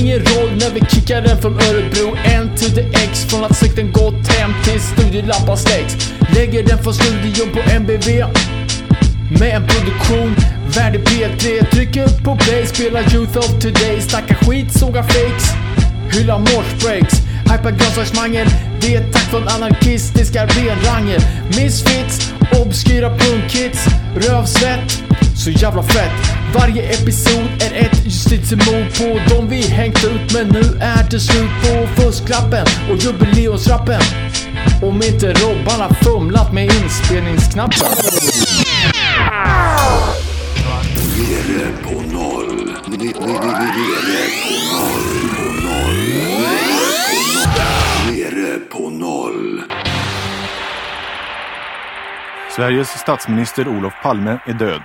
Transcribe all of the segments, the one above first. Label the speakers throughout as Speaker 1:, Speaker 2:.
Speaker 1: ingen roll när vi kickar den från Örebro. en till the X från att släkten gått hem till studielampan släcks. Lägger den från studion på MBV. Med en produktion värdig P3 Trycker på play, spelar Youth of Today. Snackar skit, sågar fakes. Hyllar morse breaks Hypar grönsaksmangel Det är tack från anarkistiska renranger. Misfits, obskyra punkhits Rövsvett, så jävla fett. Varje episod är ett justitiemord på de vi hängt ut Men nu är det slut på fusklappen och jubileumsrappen Om inte Robban har fumlat med inspelningsknappen
Speaker 2: Nere på noll. Nere på noll. På noll. Nere på noll.
Speaker 3: Sveriges statsminister Olof Palme är död.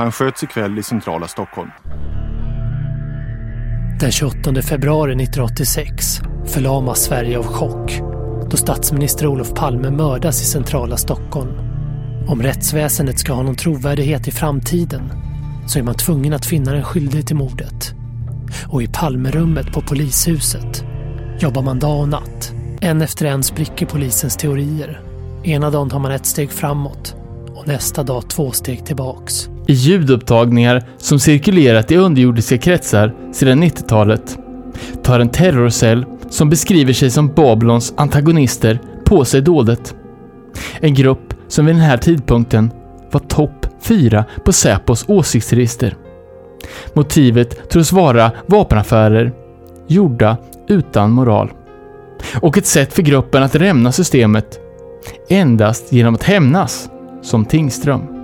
Speaker 3: Han sköts ikväll i centrala Stockholm.
Speaker 4: Den 28 februari 1986 förlamas Sverige av chock då statsminister Olof Palme mördas i centrala Stockholm. Om rättsväsendet ska ha någon trovärdighet i framtiden så är man tvungen att finna den skyldige till mordet. Och i Palmerummet på polishuset jobbar man dag och natt. En efter en spricker polisens teorier. Ena dagen tar man ett steg framåt och nästa dag två steg tillbaks.
Speaker 5: I ljudupptagningar som cirkulerat i underjordiska kretsar sedan 90-talet tar en terrorcell som beskriver sig som Babylons antagonister på sig dådet. En grupp som vid den här tidpunkten var topp fyra på Säpos åsiktsregister. Motivet tros vara vapenaffärer, gjorda utan moral. Och ett sätt för gruppen att rämna systemet endast genom att hämnas, som Tingström.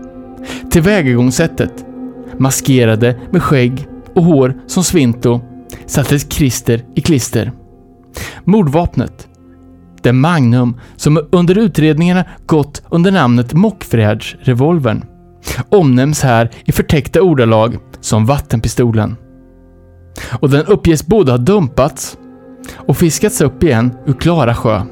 Speaker 5: Tillvägagångssättet, maskerade med skägg och hår som Svinto, sattes Christer i klister. Mordvapnet, det Magnum som under utredningarna gått under namnet Mockfjärdsrevolvern, omnämns här i förtäckta ordalag som vattenpistolen. Och den uppges både ha dumpats och fiskats upp igen ur Klara sjö.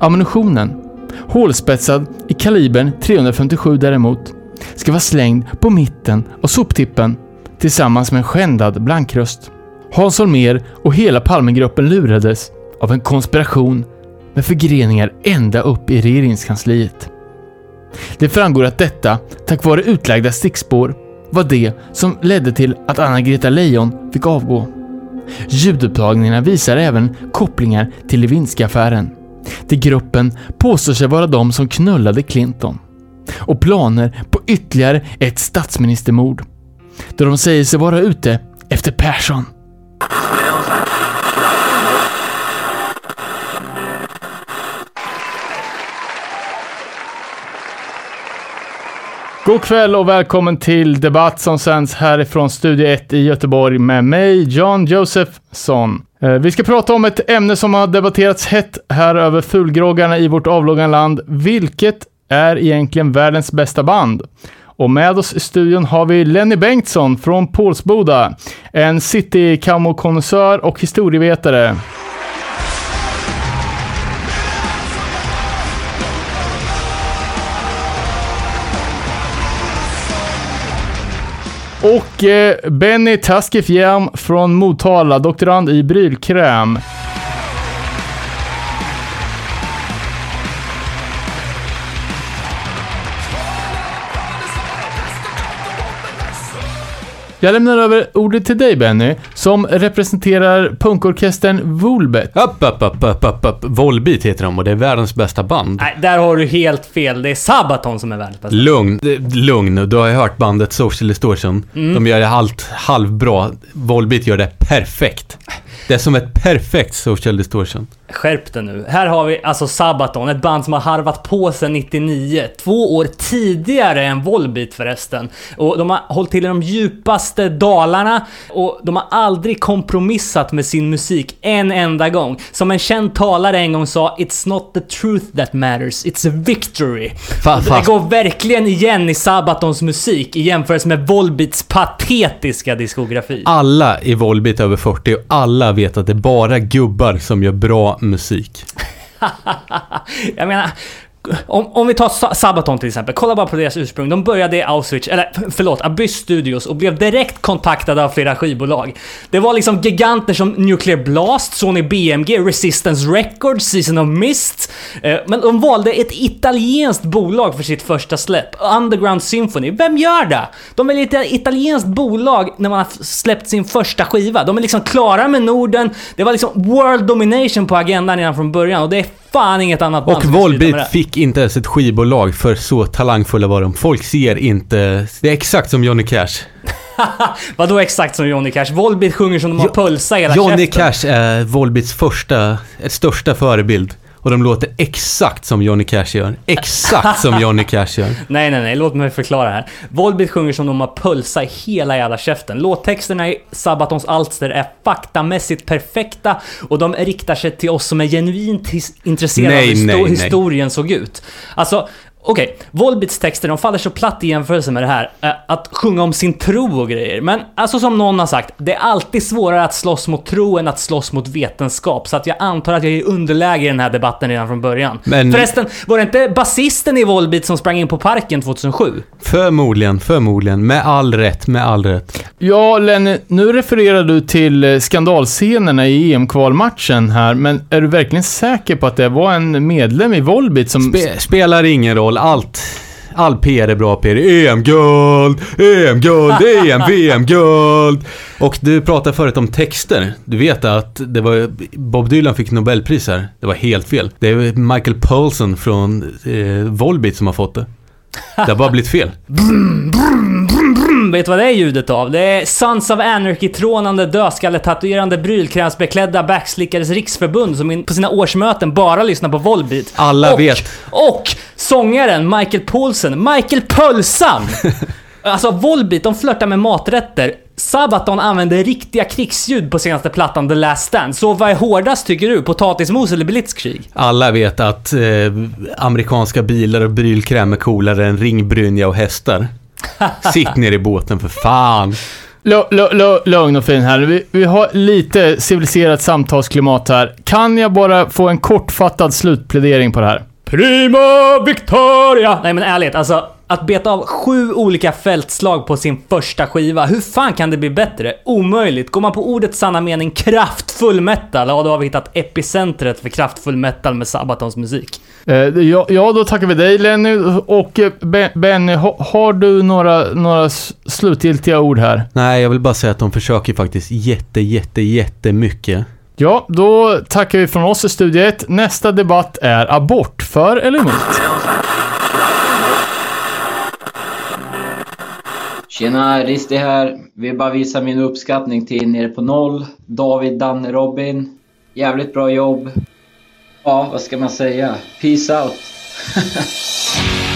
Speaker 5: Ammunitionen, hålspetsad i kalibern 357 däremot, ska vara slängd på mitten av soptippen tillsammans med en skändad blankröst. Hans Holmér och hela Palmegruppen lurades av en konspiration med förgreningar ända upp i regeringskansliet. Det framgår att detta, tack vare utlagda stickspår, var det som ledde till att Anna-Greta Leijon fick avgå. Ljudupptagningarna visar även kopplingar till Lewinsky-affären, där gruppen påstår sig vara de som knullade Clinton. Och planer på ytterligare ett statsministermord, då de säger sig vara ute efter Persson. God kväll och välkommen till Debatt som sänds härifrån Studio 1 i Göteborg med mig, John Josephson. Eh, vi ska prata om ett ämne som har debatterats hett här över fulgroggarna i vårt avlånga land. Vilket är egentligen världens bästa band? Och med oss i studion har vi Lenny Bengtsson från Pålsboda, en city konnässör och historievetare. Och eh, Benny Taskefjärm från Motala, doktorand i brylkräm. Jag lämnar över ordet till dig Benny, som representerar punkorkestern Volbet.
Speaker 6: Upp, upp, upp, upp, upp, upp. Volbeat heter de och det är världens bästa band.
Speaker 7: Nej, där har du helt fel. Det är Sabaton som är världens bästa.
Speaker 6: Lugn, lugn. Du har ju hört bandet Social Distortion. De gör det halvt, halvbra. Volbeat gör det perfekt. Det är som ett perfekt Social Distortion.
Speaker 7: Skärp dig nu. Här har vi alltså Sabaton, ett band som har harvat på sedan 99. Två år tidigare än Volbeat förresten. Och de har hållit till i de djupaste dalarna och de har aldrig kompromissat med sin musik en enda gång. Som en känd talare en gång sa, “It's not the truth that matters, it's a victory”.
Speaker 6: Fa-
Speaker 7: Och det går verkligen igen i Sabatons musik i jämförelse med Volbeats patetiska diskografi.
Speaker 6: Alla i Volbeat över 40 och alla vet att det är bara gubbar som gör bra musik.
Speaker 7: Jag menar, om, om vi tar Sabaton till exempel, kolla bara på deras ursprung. De började i Auschwitz, eller förlåt, Abyss Studios och blev direkt kontaktade av flera skivbolag. Det var liksom giganter som Nuclear Blast, Sony BMG, Resistance Records, Season of Mist. Eh, men de valde ett italienskt bolag för sitt första släpp, Underground Symphony. Vem gör det? De väljer ett italienskt bolag när man har släppt sin första skiva. De är liksom klara med Norden. Det var liksom world domination på agendan redan från början och det är fan inget annat band
Speaker 6: Och Volbeat fick inte ens ett skivbolag för så talangfulla var de. Folk ser inte... Det är exakt som Johnny Cash.
Speaker 7: Vadå exakt som Johnny Cash? Volbeat sjunger som de har
Speaker 6: Jo-
Speaker 7: pulsa hela
Speaker 6: Johnny
Speaker 7: käften.
Speaker 6: Cash är Volbeats första, största förebild. Och de låter exakt som Johnny Cash gör. Exakt som Johnny Cash gör.
Speaker 7: Nej, nej, nej. Låt mig förklara här. Volbeat sjunger som de har pulsa i hela jävla käften. Låttexterna i Sabatons alster är faktamässigt perfekta och de riktar sig till oss som är genuint intresserade av hur
Speaker 6: nej, nej.
Speaker 7: historien såg ut. Alltså, okej. Volbeats texter, de faller så platt i jämförelse med det här. eh, Att sjunga om sin tro och grejer. Men alltså som någon har sagt, det är alltid svårare att slåss mot tro än att slåss mot vetenskap. Så att jag antar att jag är i underläge i den här debatten redan från början.
Speaker 6: Men-
Speaker 7: Förresten, var det inte basisten i Volbeat som sprang in på parken 2007?
Speaker 6: Förmodligen, förmodligen. Med all rätt, med all rätt.
Speaker 5: Ja, Lenny, nu refererar du till eh, skandalscenerna i EM-kvalmatchen här, men är du verkligen säker på att det var en medlem i Volbeat som...
Speaker 6: Spe, spelar ingen roll. Allt... All PR är bra PR. EM-guld, EM-guld, EM, VM-guld. Och du pratade förut om texter. Du vet att det var Bob Dylan fick Nobelpris här. Det var helt fel. Det är Michael Paulson från eh, Volbeat som har fått det. Det har bara blivit fel.
Speaker 7: Vet du vad det är ljudet av? Det är Sons of Anarchy-trånande, dödskalletatuerande, brylkrämsbeklädda backslickares riksförbund som på sina årsmöten bara lyssnar på Volbeat.
Speaker 6: Alla
Speaker 7: och,
Speaker 6: vet.
Speaker 7: Och sångaren Michael Paulsen, Michael Pölsan! alltså Volbeat, de flörtar med maträtter. Sabaton använder riktiga krigsljud på senaste plattan The Last Stand. Så vad är hårdast tycker du? Potatismos eller Blitzkrieg?
Speaker 6: Alla vet att eh, amerikanska bilar och brylkräm är coolare än ringbrynja och hästar. Sitt ner i båten för fan.
Speaker 5: Lugn och fin här. Vi, vi har lite civiliserat samtalsklimat här. Kan jag bara få en kortfattad slutplädering på det här?
Speaker 7: Prima Victoria! Nej men ärligt, alltså att beta av sju olika fältslag på sin första skiva, hur fan kan det bli bättre? Omöjligt. Går man på ordets sanna mening kraftfull metal, ja då har vi hittat epicentret för kraftfull metal med Sabatons musik.
Speaker 5: Eh, ja, ja, då tackar vi dig Lenny. Och eh, Ben- Benny, ha, har du några, några slutgiltiga ord här?
Speaker 6: Nej, jag vill bara säga att de försöker faktiskt jätte, jätte, jättemycket.
Speaker 5: Ja, då tackar vi från oss i Studio 1. Nästa debatt är abort. För eller emot?
Speaker 8: Tjena, Risti här. Vill bara visa min uppskattning till Nere på Noll, David, Danne, Robin. Jävligt bra jobb. Ja, vad ska man säga? Peace out.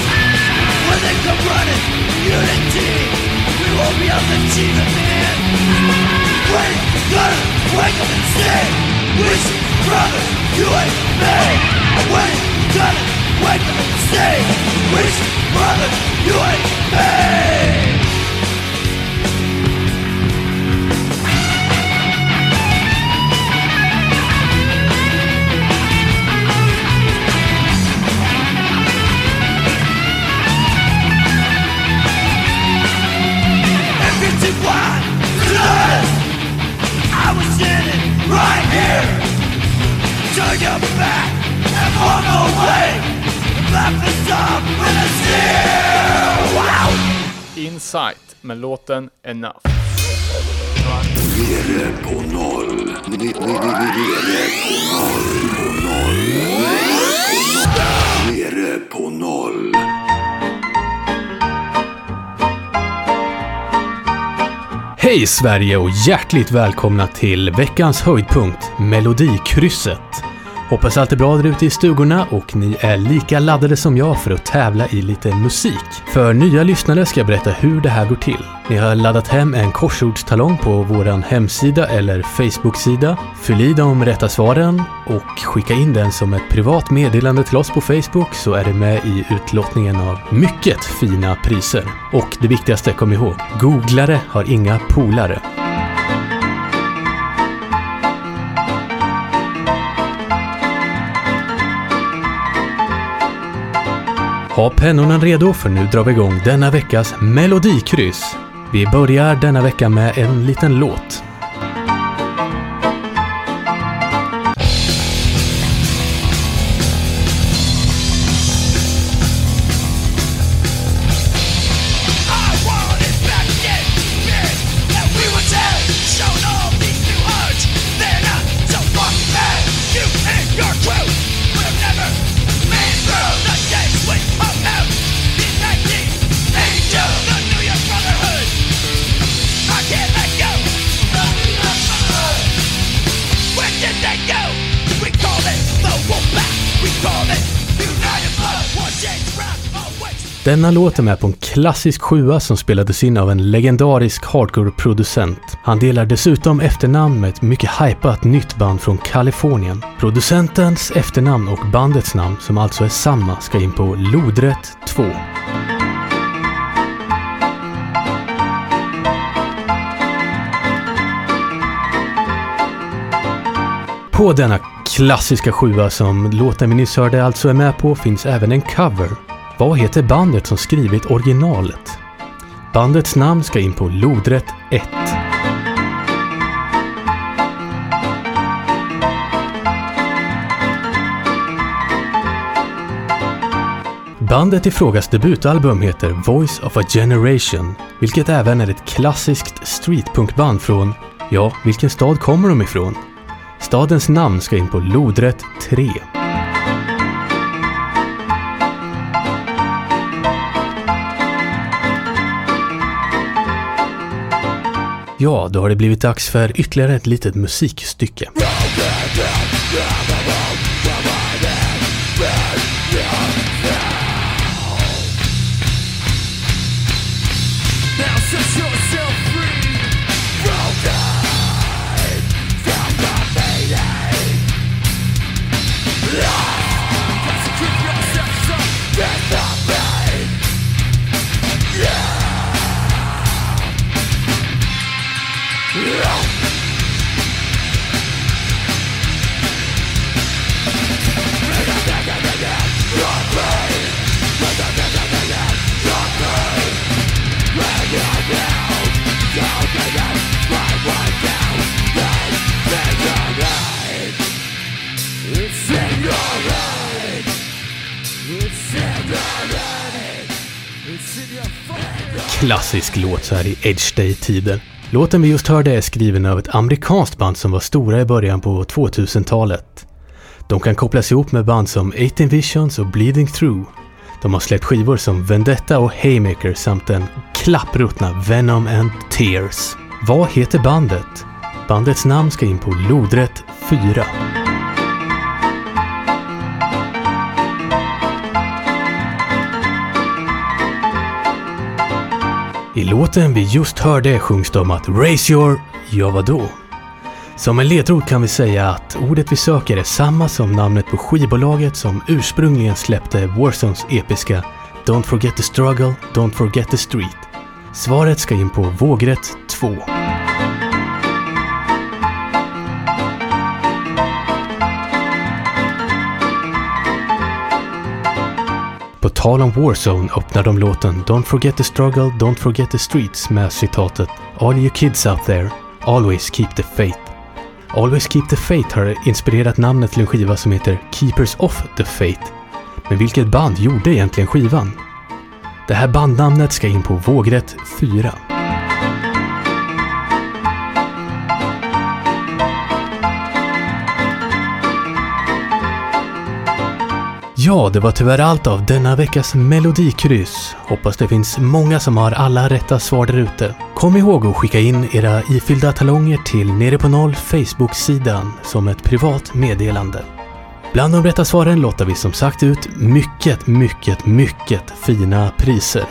Speaker 9: when they come running Unity We won't be able to achieve it, gotta wake up and see
Speaker 8: We should brothers, you ain't me gotta wake up and see We brothers, you me
Speaker 5: Insight med låten Enough.
Speaker 10: Nere på noll. Nere, nere på noll. På noll. Nere på noll.
Speaker 9: Hej Sverige och hjärtligt välkomna till veckans höjdpunkt, Melodikrysset. Hoppas allt är bra där ute i stugorna och ni är lika laddade som jag för att tävla i lite musik. För nya lyssnare ska jag berätta hur det här går till. Ni har laddat hem en korsordstalong på vår hemsida eller Facebook-sida. Fyll i de rätta svaren och skicka in den som ett privat meddelande till oss på Facebook så är det med i utlottningen av mycket fina priser. Och det viktigaste, kom ihåg, googlare har inga polare. Ha pennorna redo för nu drar vi igång denna veckas Melodikryss. Vi börjar denna vecka med en liten låt. Denna låt är med på en klassisk sjua som spelades in av en legendarisk hardcore-producent. Han delar dessutom efternamn med ett mycket hypat nytt band från Kalifornien. Producentens efternamn och bandets namn, som alltså är samma, ska in på lodrätt 2. På denna klassiska sjua som låten vi nyss hörde alltså är med på finns även en cover. Vad heter bandet som skrivit originalet? Bandets namn ska in på lodrätt 1. Bandet i frågas debutalbum heter Voice of a Generation, vilket även är ett klassiskt streetpunkband från, ja, vilken stad kommer de ifrån? Stadens namn ska in på lodrätt 3. Ja, då har det blivit dags för ytterligare ett litet musikstycke. Klassisk låt så här i Edge Day-tider. Låten vi just hörde är skriven av ett amerikanskt band som var stora i början på 2000-talet. De kan kopplas ihop med band som 18 Visions och Bleeding Through. De har släppt skivor som Vendetta och Haymaker samt den klappruttna Venom and Tears. Vad heter bandet? Bandets namn ska in på lodrätt 4. I låten vi just hörde sjungs det om att “Raise your...” Ja, vadå? Som en ledtråd kan vi säga att ordet vi söker är samma som namnet på skivbolaget som ursprungligen släppte Warzones episka “Don't forget the struggle, don't forget the street”. Svaret ska in på vågrätt 2. Tal om Warzone öppnar de låten “Don't forget the struggle, don't forget the streets” med citatet “All you kids out there, always keep the faith”. Always Keep the Faith har inspirerat namnet till en skiva som heter Keepers of the Faith. Men vilket band gjorde egentligen skivan? Det här bandnamnet ska in på vågrätt 4. Ja, det var tyvärr allt av denna veckas Melodikryss. Hoppas det finns många som har alla rätta svar där ute. Kom ihåg att skicka in era ifyllda talonger till Nere på Noll Facebook-sidan som ett privat meddelande. Bland de rätta svaren lottar vi som sagt ut mycket, mycket, mycket fina priser.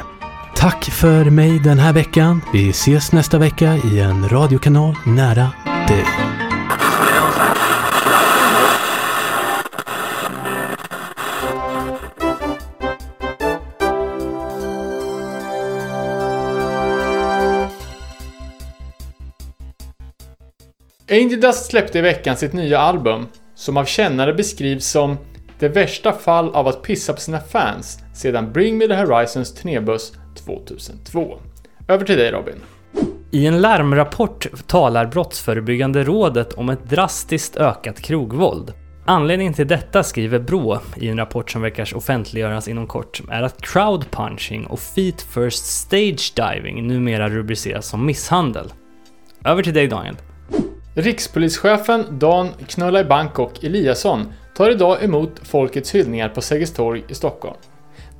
Speaker 9: Tack för mig den här veckan. Vi ses nästa vecka i en radiokanal nära dig.
Speaker 5: Angel Dust släppte i veckan sitt nya album, som av kännare beskrivs som det värsta fall av att pissa på sina fans sedan Bring Me The Horizons turnébuss 2002. Över till dig Robin.
Speaker 7: I en larmrapport talar Brottsförebyggande rådet om ett drastiskt ökat krogvåld. Anledningen till detta skriver Brå i en rapport som verkar offentliggöras inom kort är att crowdpunching och feet first stage diving numera rubriceras som misshandel. Över till dig Daniel.
Speaker 5: Rikspolischefen Dan Knulla i Bangkok Eliasson tar idag emot folkets hyllningar på Sergels torg i Stockholm.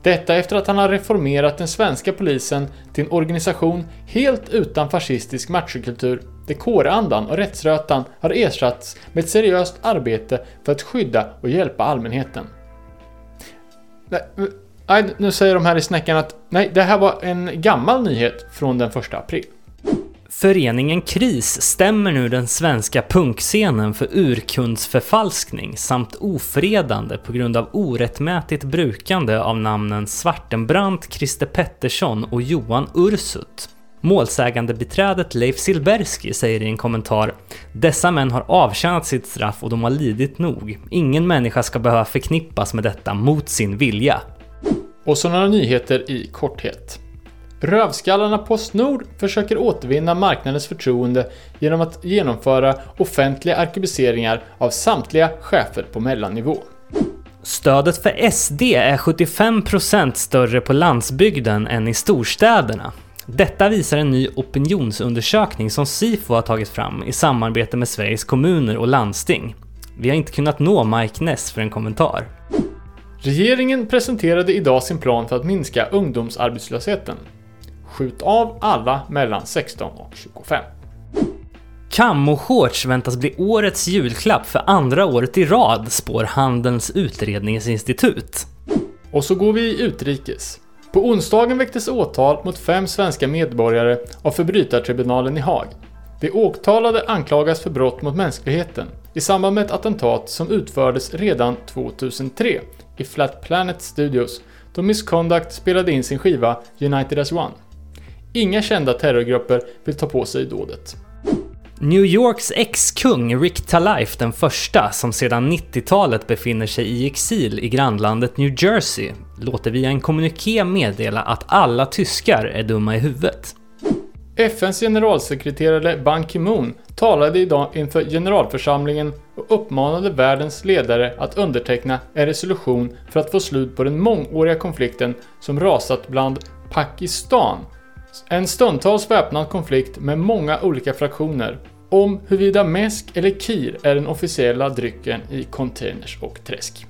Speaker 5: Detta efter att han har reformerat den svenska polisen till en organisation helt utan fascistisk machokultur där kårandan och rättsrötan har ersatts med ett seriöst arbete för att skydda och hjälpa allmänheten. Nej, nu säger de här i snäckan att nej, det här var en gammal nyhet från den 1 april.
Speaker 7: Föreningen KRIS stämmer nu den svenska punkscenen för urkundsförfalskning samt ofredande på grund av orättmätigt brukande av namnen Svartenbrandt, Christer Pettersson och Johan Ursut. Målsägande beträdet Leif Silbersky säger i en kommentar “Dessa män har avtjänat sitt straff och de har lidit nog. Ingen människa ska behöva förknippas med detta mot sin vilja.”
Speaker 5: Och så några nyheter i korthet. Rövskallarna Postnord försöker återvinna marknadens förtroende genom att genomföra offentliga arkebuseringar av samtliga chefer på mellannivå.
Speaker 7: Stödet för SD är 75% större på landsbygden än i storstäderna. Detta visar en ny opinionsundersökning som Sifo har tagit fram i samarbete med Sveriges kommuner och landsting. Vi har inte kunnat nå Mike Ness för en kommentar.
Speaker 5: Regeringen presenterade idag sin plan för att minska ungdomsarbetslösheten. Skjut av alla mellan 16 och 25.
Speaker 7: Kammo-shorts väntas bli årets julklapp för andra året i rad, spår Handelns utredningsinstitut.
Speaker 5: Och så går vi utrikes. På onsdagen väcktes åtal mot fem svenska medborgare av förbrytartribunalen i Haag. De åtalade anklagas för brott mot mänskligheten i samband med ett attentat som utfördes redan 2003 i Flat Planet Studios då Misconduct spelade in sin skiva United as One. Inga kända terrorgrupper vill ta på sig dådet.
Speaker 7: New Yorks ex-kung Rick Talife den första, som sedan 90-talet befinner sig i exil i grannlandet New Jersey, låter via en kommuniké meddela att alla tyskar är dumma i huvudet.
Speaker 5: FNs generalsekreterare Ban Ki-Moon talade idag inför generalförsamlingen och uppmanade världens ledare att underteckna en resolution för att få slut på den mångåriga konflikten som rasat bland Pakistan en stundtals väpnad konflikt med många olika fraktioner om huruvida mäsk eller kir är den officiella drycken i containers och träsk.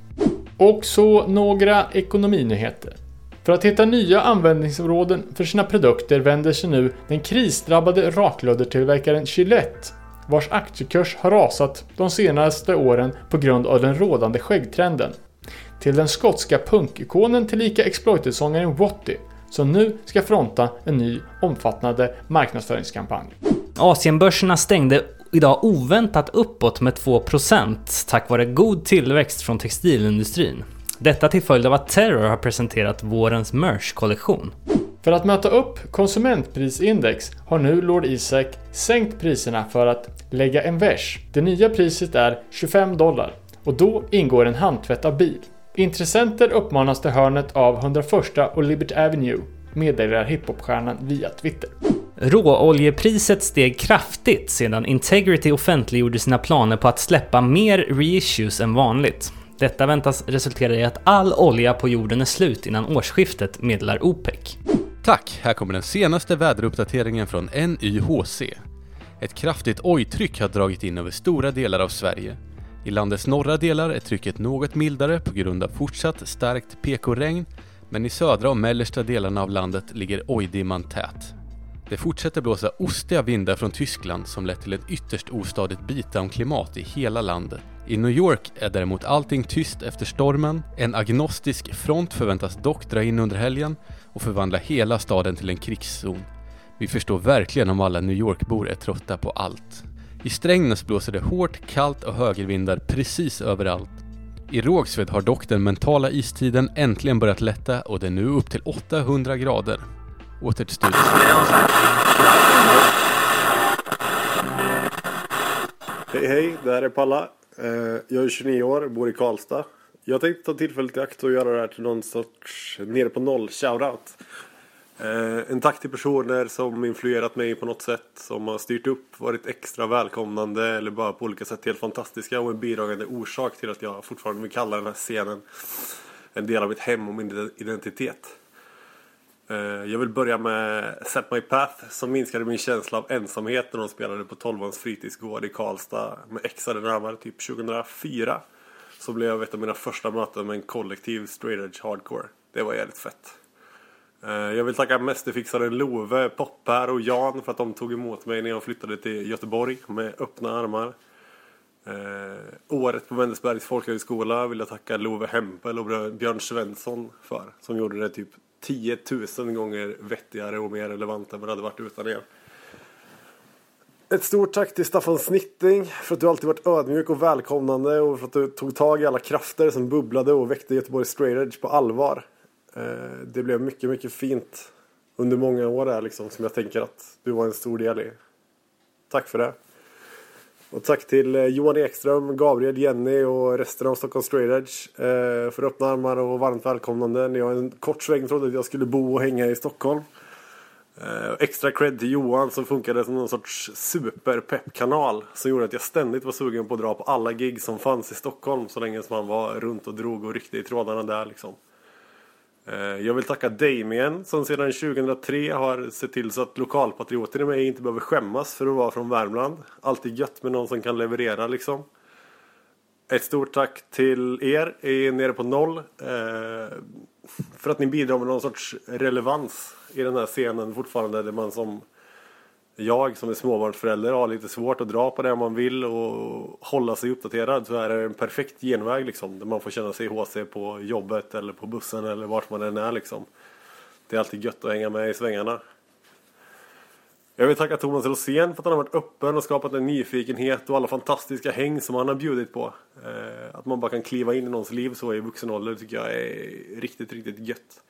Speaker 5: Och så några ekonominyheter. För att hitta nya användningsområden för sina produkter vänder sig nu den krisdrabbade raklöddertillverkaren Gillette, vars aktiekurs har rasat de senaste åren på grund av den rådande skäggtrenden, till den skotska punkikonen tillika exploitersångaren Watty som nu ska fronta en ny omfattande marknadsföringskampanj.
Speaker 7: Asienbörserna stängde idag oväntat uppåt med 2% tack vare god tillväxt från textilindustrin. Detta till följd av att Terror har presenterat vårens merch-kollektion.
Speaker 5: För att möta upp konsumentprisindex har nu Lord Isaac sänkt priserna för att lägga en vers. Det nya priset är 25 dollar och då ingår en handtvättad bil. Intressenter uppmanas till hörnet av 101 och Liberty Avenue, meddelar hiphopstjärnan via Twitter.
Speaker 7: Råoljepriset steg kraftigt sedan Integrity offentliggjorde sina planer på att släppa mer reissues än vanligt. Detta väntas resultera i att all olja på jorden är slut innan årsskiftet, meddelar OPEC.
Speaker 6: Tack! Här kommer den senaste väderuppdateringen från NYHC. Ett kraftigt ojtryck har dragit in över stora delar av Sverige. I landets norra delar är trycket något mildare på grund av fortsatt starkt PK-regn, men i södra och mellersta delarna av landet ligger ojdimman tät. Det fortsätter blåsa ostiga vindar från Tyskland som lett till ett ytterst ostadigt beatdown-klimat i hela landet. I New York är däremot allting tyst efter stormen. En agnostisk front förväntas dock dra in under helgen och förvandla hela staden till en krigszon. Vi förstår verkligen om alla New York-bor är trötta på allt. I Strängnäs blåser det hårt, kallt och högervindar precis överallt. I Rågsved har dock den mentala istiden äntligen börjat lätta och det är nu upp till 800 grader. Åter till studion.
Speaker 11: Hej hej, det här är Palla. Eh, jag är 29 år, bor i Karlstad. Jag tänkte ta tillfället i akt och göra det här till någon sorts nere på noll shoutout. Eh, En tack till personer som influerat mig på något sätt, som har styrt upp, varit extra välkomnande eller bara på olika sätt helt fantastiska och en bidragande orsak till att jag fortfarande vill kalla den här scenen en del av mitt hem och min identitet. Eh, Jag vill börja med Set My Path som minskade min känsla av ensamhet när de spelade på 12 fritidsgård i Karlstad med exade närmare typ 2004. Så blev ett av mina första möten med en kollektiv straight edge hardcore. Det var jävligt fett. Eh, jag vill tacka mästerfixaren Love, Poppar och Jan för att de tog emot mig när jag flyttade till Göteborg med öppna armar. Eh, året på Wendelsbergs folkhögskola vill jag tacka Love Hempel och Björn Svensson för. Som gjorde det typ 10 000 gånger vettigare och mer relevant än vad det hade varit utan er. Ett stort tack till Staffan Snitting för att du alltid varit ödmjuk och välkomnande och för att du tog tag i alla krafter som bubblade och väckte Göteborgs Straight Edge på allvar. Eh, Det blev mycket, mycket fint under många år där liksom som jag tänker att du var en stor del i. Tack för det. Och tack till eh, Johan Ekström, Gabriel, Jenny och resten av Stockholm Straight Edge eh, för öppna armar och varmt välkomnande. När jag en kort sväng trodde att jag skulle bo och hänga i Stockholm. Eh, extra cred till Johan som funkade som någon sorts superpeppkanal som gjorde att jag ständigt var sugen på att dra på alla gig som fanns i Stockholm så länge som han var runt och drog och ryckte i trådarna där liksom. Eh, jag vill tacka Damien som sedan 2003 har sett till så att lokalpatrioter i mig inte behöver skämmas för att vara från Värmland. Alltid gött med någon som kan leverera liksom. Ett stort tack till er i Nere på Noll. Eh, för att ni bidrar med någon sorts relevans i den här scenen fortfarande. Där man som jag som är småbarnsförälder har lite svårt att dra på det man vill och hålla sig uppdaterad. Så är det en perfekt genväg liksom. Där man får känna sig HC på jobbet eller på bussen eller vart man än är liksom. Det är alltid gött att hänga med i svängarna. Jag vill tacka Thomas Rosén för att han har varit öppen och skapat en nyfikenhet och alla fantastiska häng som han har bjudit på. Eh, att man bara kan kliva in i någons liv så i vuxen ålder tycker jag är riktigt, riktigt gött.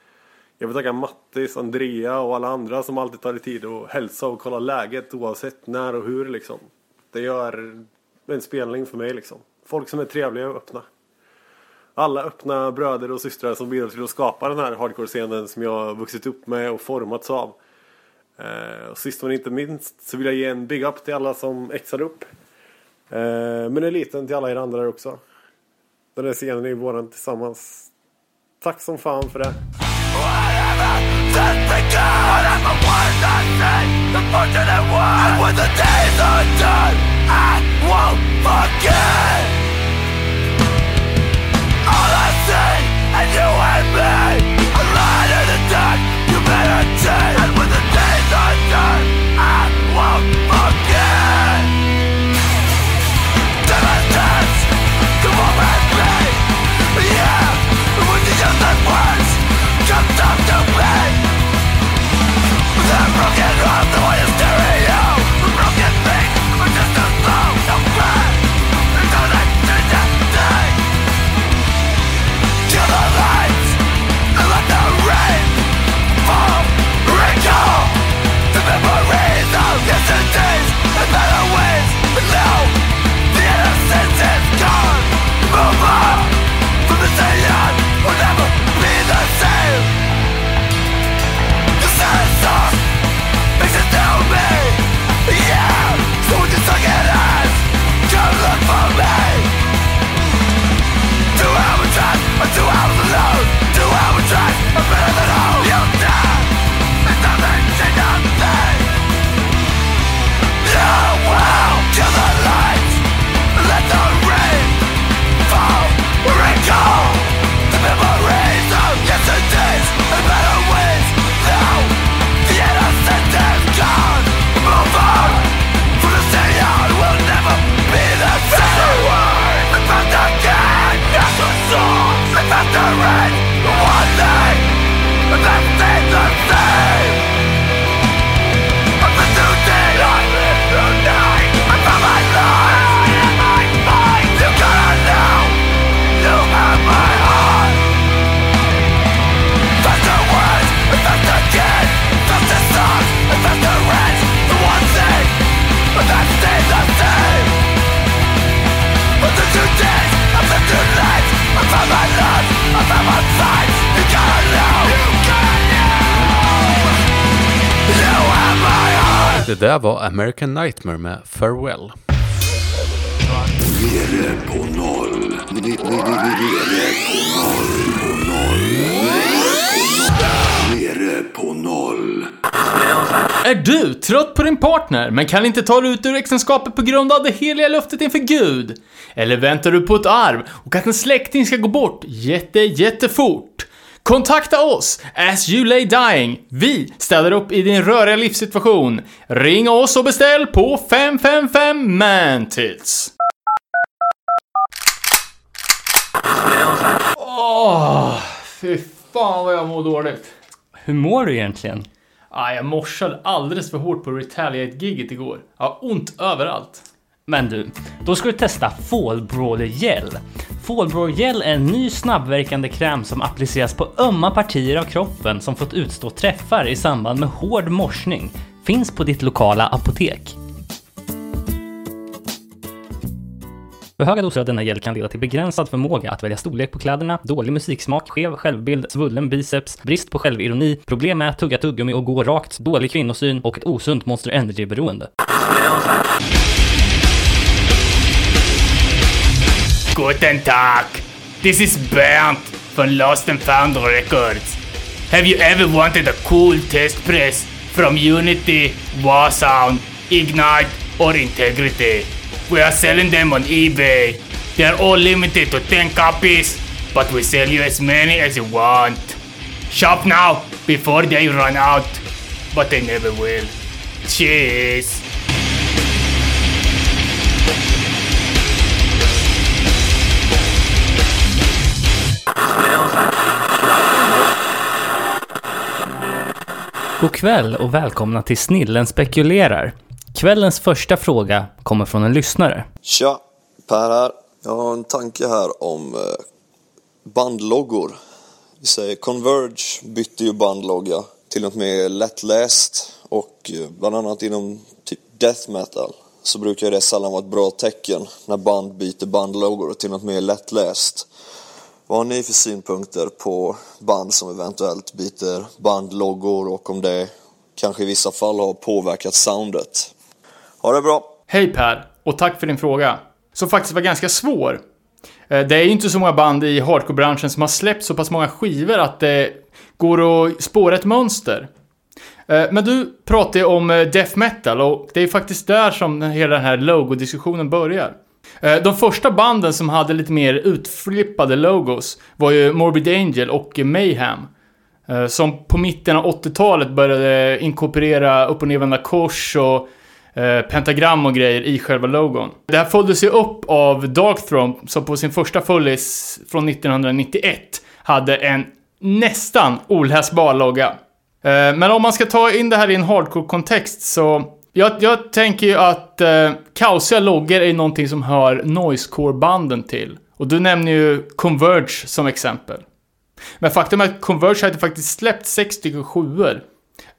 Speaker 11: Jag vill tacka Mattis, Andrea och alla andra som alltid tar dig tid att hälsa och kolla läget oavsett när och hur liksom. Det gör en spelning för mig liksom. Folk som är trevliga och öppna. Alla öppna bröder och systrar som bidrar till att skapa den här hardcore-scenen som jag har vuxit upp med och formats av. Eh, och sist men inte minst så vill jag ge en big up till alla som exar upp. Eh, men en liten till alla er andra där också. Den här scenen är våran tillsammans. Tack som fan för det.
Speaker 8: just I'm a one the fortunate one when the days are done, I won't forget All I see, you and me A light in the dark,
Speaker 6: Det där var American Nightmare med Farewell.
Speaker 2: Nere på noll. Nere, nere på noll. På noll. Nere på noll.
Speaker 5: Är du trött på din partner men kan inte ta dig ut ur äktenskapet på grund av det heliga löftet inför Gud? Eller väntar du på ett arv och att en släkting ska gå bort jätte, jättefort? Kontakta oss, As You Lay Dying. Vi ställer upp i din röriga livssituation. Ring oss och beställ på 555 Mantits. Åh, fy fan vad jag mår dåligt.
Speaker 7: Hur mår du egentligen?
Speaker 5: Ah, jag morsade alldeles för hårt på Retaliate-giget igår. Jag har ont överallt.
Speaker 7: Men du, då ska du testa Fall Brawler Gel. Fall Brawler Gel är en ny snabbverkande kräm som appliceras på ömma partier av kroppen som fått utstå träffar i samband med hård morsning. Finns på ditt lokala apotek. För höga doser av denna gel kan leda till begränsad förmåga att välja storlek på kläderna, dålig musiksmak, skev självbild, svullen biceps, brist på självironi, problem med att tugga tuggummi och gå rakt, dålig kvinnosyn och ett osunt Monster Energy-beroende.
Speaker 1: Guten Tag. This is Bernd from Lost and Found Records. Have you ever wanted a cool test press from Unity, Warsound, Ignite, or Integrity? We are selling them on eBay. They are all limited to 10 copies, but we sell you as many as you want. Shop now before they run out, but they never will. Cheers!
Speaker 7: God kväll och välkomna till Snillen spekulerar. Kvällens första fråga kommer från en lyssnare.
Speaker 12: Tja, Per här. Jag har en tanke här om eh, bandloggor. Vi säger Converge bytte ju bandlogga till något mer lättläst och eh, bland annat inom typ death metal så brukar det sällan vara ett bra tecken när band byter bandloggor till något mer lättläst. Vad har ni för synpunkter på band som eventuellt byter bandloggor och om det kanske i vissa fall har påverkat soundet? Ha det bra!
Speaker 5: Hej Per, och tack för din fråga. Som faktiskt var ganska svår. Eh, det är ju inte så många band i hardcore-branschen som har släppt så pass många skivor att det går att spåra ett mönster. Eh, men du pratade ju om eh, death metal och det är faktiskt där som hela den här logodiskussionen börjar. Eh, de första banden som hade lite mer utflippade logos var ju Morbid Angel och Mayhem. Eh, som på mitten av 80-talet började inkorporera upp och nervända kors och eh, pentagram och grejer i själva logon. Det här följdes ju upp av Darkthrone som på sin första fullis från 1991 hade en nästan oläsbar logga. Men om man ska ta in det här i en hardcore-kontext så jag, jag tänker ju att eh, kaosiga loggor är någonting som hör noisecore-banden till. Och du nämner ju Converge som exempel. Men faktum är att Converge hade faktiskt släppt sex stycken sjuor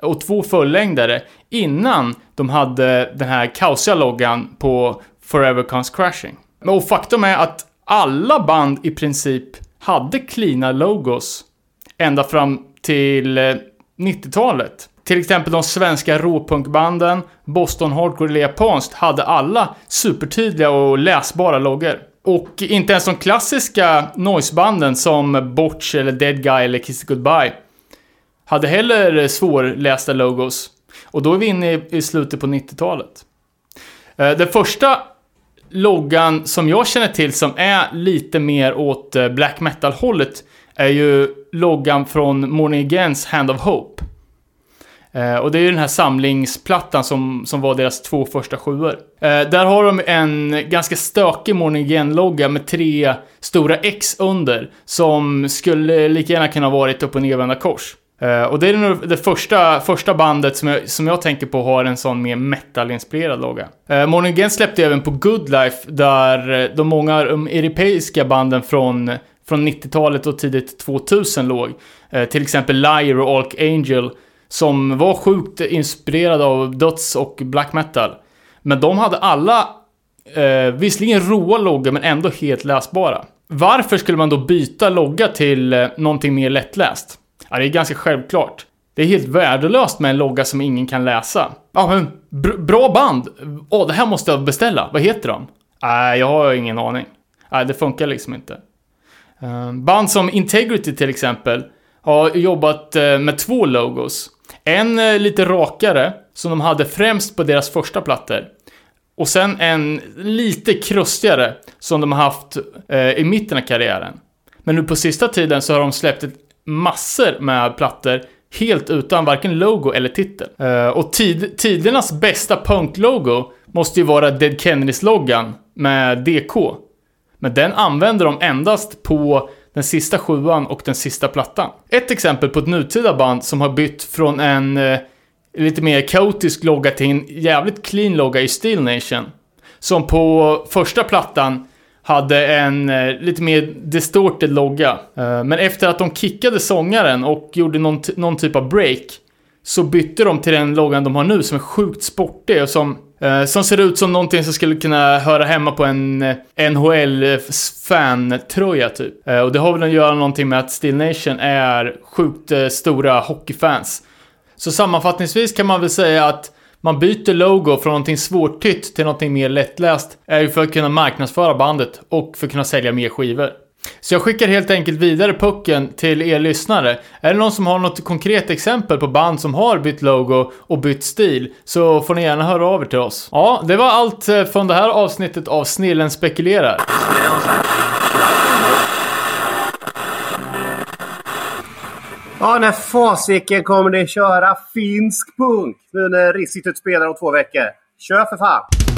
Speaker 5: och två fullängdare innan de hade den här kaosiga loggan på Forever Comes Crashing. Och faktum är att alla band i princip hade cleana logos ända fram till eh, 90-talet. Till exempel de svenska råpunkbanden, Boston Hardcore eller japanskt hade alla supertydliga och läsbara loggor. Och inte ens de klassiska noisebanden som Botch eller Dead Guy eller Kiss Goodbye hade heller svårlästa logos. Och då är vi inne i, slutet på 90-talet. Eh, den första loggan som jag känner till som är lite mer åt eh, black metal-hållet är ju loggan från Morning Agains Hand of Hope. Eh, och det är ju den här samlingsplattan som, som var deras två första sjuor. Eh, där har de en ganska stökig Morning Again-logga med tre stora X under. Som skulle lika gärna kunna varit upp och nervända kors. Eh, och det är nog det första, första bandet som jag, som jag tänker på har en sån mer metal-inspirerad logga. Eh, Morning Again släppte även på Good Life där eh, de många europeiska banden från, från 90-talet och tidigt 2000 låg. Eh, till exempel Liar och Alk Angel som var sjukt inspirerade av döds och black metal. Men de hade alla, eh, visserligen råa loggor men ändå helt läsbara. Varför skulle man då byta logga till eh, någonting mer lättläst? Ja, det är ganska självklart. Det är helt värdelöst med en logga som ingen kan läsa. Ja, men br- bra band! Åh, det här måste jag beställa. Vad heter de? Nej, jag har ingen aning. Nej, det funkar liksom inte. Eh, Band som Integrity till exempel har jobbat eh, med två logos. En eh, lite rakare, som de hade främst på deras första plattor. Och sen en lite krustigare, som de har haft eh, i mitten av karriären. Men nu på sista tiden så har de släppt massor med plattor helt utan varken logo eller titel. Eh, och tid, tidernas bästa punklogo måste ju vara Dead Kennedys-loggan med DK. Men den använder de endast på den sista sjuan och den sista plattan. Ett exempel på ett nutida band som har bytt från en eh, lite mer kaotisk logga till en jävligt clean logga i Steel Nation. Som på första plattan hade en eh, lite mer distorted logga. Eh, men efter att de kickade sångaren och gjorde någon, någon typ av break så bytte de till den loggan de har nu som är sjukt sportig och som, eh, som ser ut som någonting som skulle kunna höra hemma på en eh, NHL-fan-tröja eh, typ. Eh, och det har väl att göra någonting med att Steel Nation är sjukt eh, stora hockeyfans. Så sammanfattningsvis kan man väl säga att man byter logo från någonting svårtytt till någonting mer lättläst är ju för att kunna marknadsföra bandet och för att kunna sälja mer skivor. Så jag skickar helt enkelt vidare pucken till er lyssnare. Är det någon som har något konkret exempel på band som har bytt logo och bytt stil så får ni gärna höra av er till oss. Ja, det var allt eh, från det här avsnittet av Snillen spekulerar.
Speaker 13: Ja, när fasiken kommer ni köra finsk punk nu när Rissitet spelar om två veckor? Kör för fan!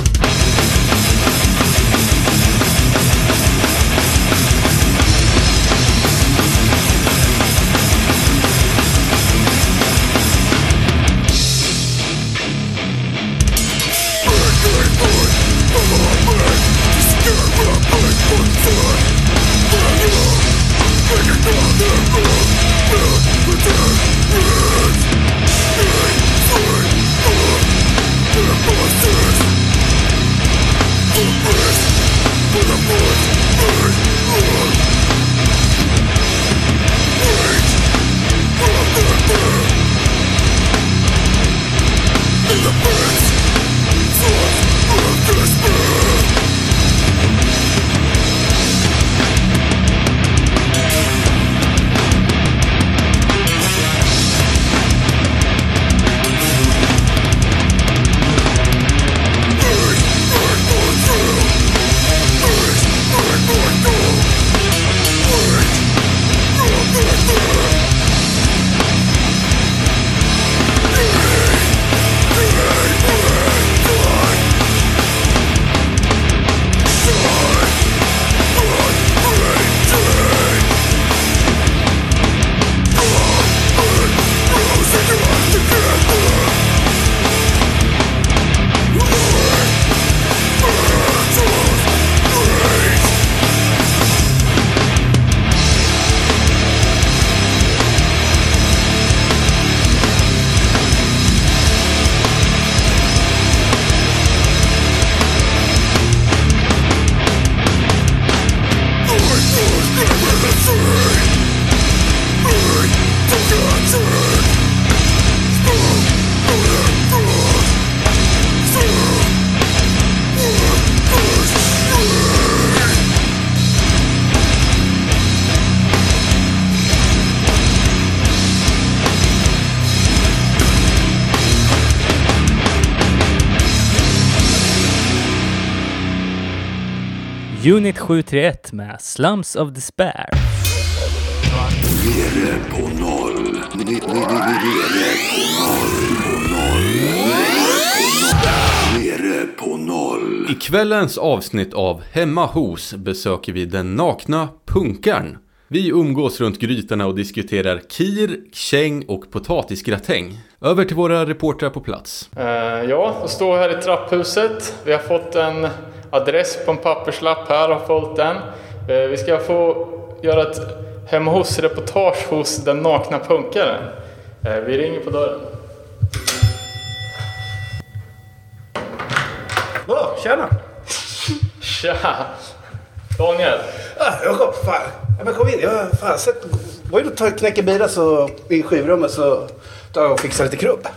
Speaker 7: Unit 731 med Slums of Despair.
Speaker 2: Nere på noll. Nere, på noll. På noll. Nere på noll.
Speaker 6: I kvällens avsnitt av Hemma hos besöker vi den nakna punkaren. Vi umgås runt grytorna och diskuterar kir, käng och potatisgratäng. Över till våra reportrar på plats.
Speaker 5: Eh, ja, jag står här i trapphuset. Vi har fått en adress på en papperslapp här har följt den. Eh, vi ska få göra ett hemma hos-reportage hos den nakna punkaren. Eh, vi ringer på dörren.
Speaker 13: Åh, tjena!
Speaker 5: Tja! Daniel.
Speaker 13: Ah, jag kom, fan. Ja, men kom in. Jag har var ju och tagit knäckebilar så, i skivrummet så ta och fixa lite krubb.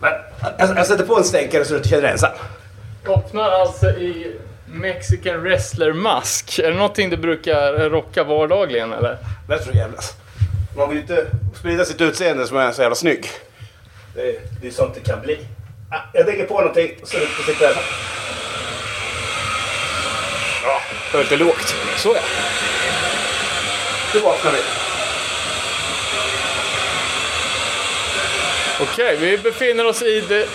Speaker 13: Men jag, jag sätter på en stänkare så du inte känner dig ensam.
Speaker 5: Öppnar alltså i Mexican wrestler-mask. Är det någonting du brukar rocka vardagligen eller?
Speaker 13: Bättre att jävlas. Man vill inte sprida sitt utseende som är så jävla snygg. Det är, det är sånt det kan bli. Ah, jag lägger på någonting så du inte sitter ensam. Ja, det var lite lågt. Så ja. Nu vaknar vi.
Speaker 5: Okej, vi befinner oss i det,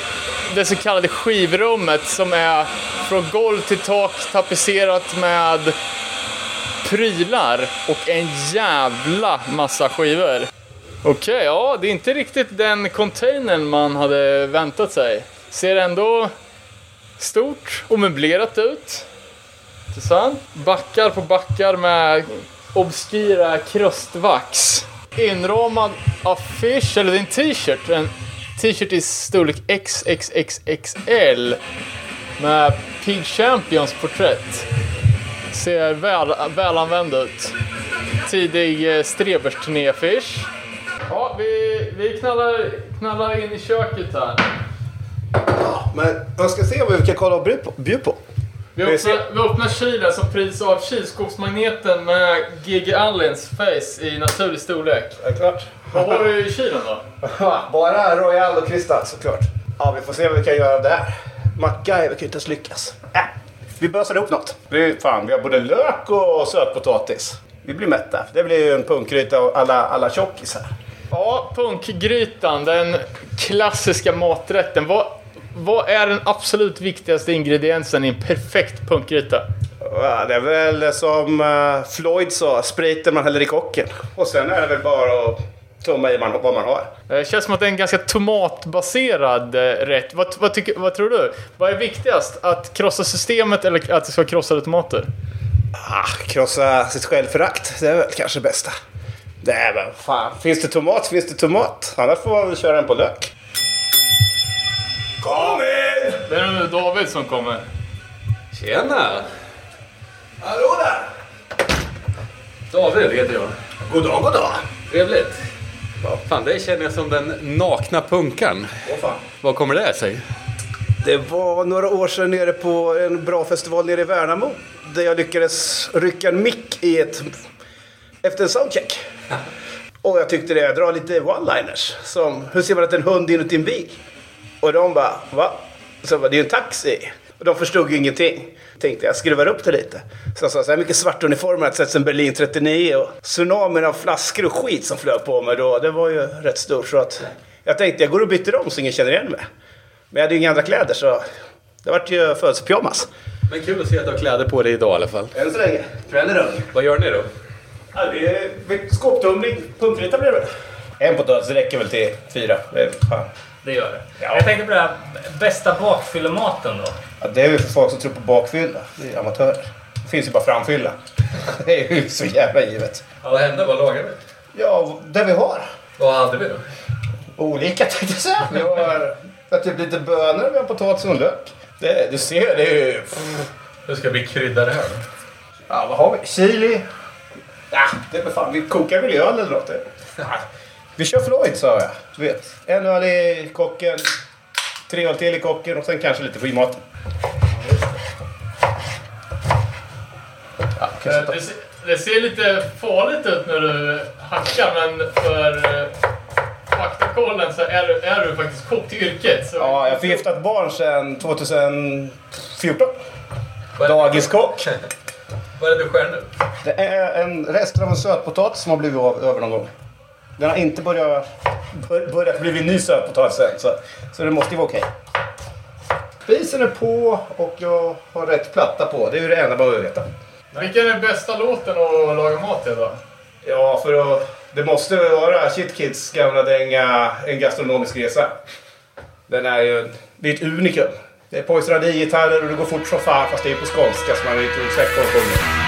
Speaker 5: det så kallade skivrummet som är från golv till tak tapetserat med prylar och en jävla massa skivor. Okej, ja, det är inte riktigt den containern man hade väntat sig. Ser ändå stort och möblerat ut. Intressant. Backar på backar med obskyra krustvax. Inramad affisch, eller det är en t-shirt. En t-shirt i storlek XXXXL. Med Pig Champions porträtt. Ser väl, välanvänd ut. Tidig eh, Strebers-turnéaffisch. Ja, vi, vi knallar, knallar in i köket här.
Speaker 13: Men jag ska se vad vi kan kolla och bjuda på.
Speaker 5: Vi öppnar, vi öppnar kylen som pris av kylskåpsmagneten med GG Allens face i naturlig storlek.
Speaker 13: Ja, klart.
Speaker 5: Vad har du i kylen då?
Speaker 13: Bara Royal och Kristall såklart. Ja, vi får se vad vi kan göra här. MacGyver kan ju inte ens lyckas. Äh, vi bösar ihop något. Det är, fan, vi har både lök och sötpotatis. Vi blir mätta. Det blir ju en punkgryta och alla, alla tjockisar.
Speaker 5: Ja, punkgrytan, den klassiska maträtten. Vad, vad är den absolut viktigaste ingrediensen i en perfekt punkgryta?
Speaker 13: Ja, Det är väl som eh, Floyd sa, spriten man häller i kocken. Och sen är det väl bara att i man, vad man har.
Speaker 5: Det känns som att det är en ganska tomatbaserad eh, rätt. Vad, vad, tycker, vad tror du? Vad är viktigast? Att krossa systemet eller att det ska vara krossade tomater?
Speaker 13: Ah, krossa sitt självförakt, det är väl kanske det bästa. Det är väl fan. Finns det tomat finns det tomat. Annars får man väl köra den på lök. Kom in!
Speaker 5: Det är nog David som kommer.
Speaker 6: Tjena!
Speaker 13: Hallå där!
Speaker 6: David heter jag.
Speaker 13: God dag, god dag.
Speaker 6: Trevligt. Fan, det känner jag som den nakna punkan.
Speaker 13: Fan.
Speaker 6: Vad kommer det sig?
Speaker 13: Det var några år sedan nere på en bra festival nere i Värnamo. Där jag lyckades rycka en mick i ett... Efter en soundcheck. Och jag tyckte det, dra lite one-liners. Som, hur ser man att en hund inuti en bil? Och de bara, va? Så jag bara, det är ju en taxi. Och de förstod ju ingenting. Tänkte jag skruvar upp det lite. Så jag sa, så här mycket svartuniformer att sett sen Berlin 39 och tsunamin av flaskor och skit som flög på mig då. Det var ju rätt stort. Så att jag tänkte, jag går och byter om så ingen känner igen mig. Men jag hade ju inga andra kläder så det vart ju födelsepyjamas.
Speaker 6: Men kul att se att du har kläder på dig idag i alla fall.
Speaker 13: Än så länge. Kvällen är ung.
Speaker 6: Vad gör ni då?
Speaker 13: Ja, det är skåptumling. Punkgryta blir det väl? En potatis räcker väl till fyra. Det är, fan.
Speaker 7: Det gör det.
Speaker 13: Ja.
Speaker 7: Jag tänkte på det här bästa bakfyllematen då.
Speaker 13: Ja, det är väl för folk som tror på bakfylla. Det är amatörer. Det finns ju bara framfylla. Det är ju så jävla givet.
Speaker 6: Vad hände? Vad lagade vi?
Speaker 13: Ja, det vi har.
Speaker 6: Vad hade vi då?
Speaker 13: Olika tänkte jag säga. Vi har typ lite bönor, vi har potatis och lök. Det, du ser, det är ju...
Speaker 6: Hur ska vi krydda det här då?
Speaker 13: Ja, vad har vi? Chili. Ja, det är fan. Vi kokar väl öl eller något. Ja. Vi kör Floyd sa jag. Du vet. En öl i kocken. Tre öl till i kocken och sen kanske lite skivmaten. Ja,
Speaker 5: Det, ser- det ser lite farligt ut när du hackar, men för eh, faktakollen så är, du- är du faktiskt kock till yrket. Så
Speaker 13: Ja, jag har förgiftat barn sedan 2014. Dagiskock.
Speaker 6: Vad är det du skär nu?
Speaker 13: Det är en rest av en sötpotatis som har blivit av, över någon gång. Den har inte börjat, bör, börjat bli en ny sötpotatis än, så, så det måste ju vara okej. Spisen är på och jag har rätt platta på. Det är ju det enda man behöver veta.
Speaker 5: Vilken är bästa låten att laga mat till då?
Speaker 13: Ja, för att, det måste vara Shit Kids gamla dänga En gastronomisk resa. Den är ju det är ett unikum. Det är Poison Radie-gitarrer och det går fort som fan fast det är på skånska så man är lite osäker på det.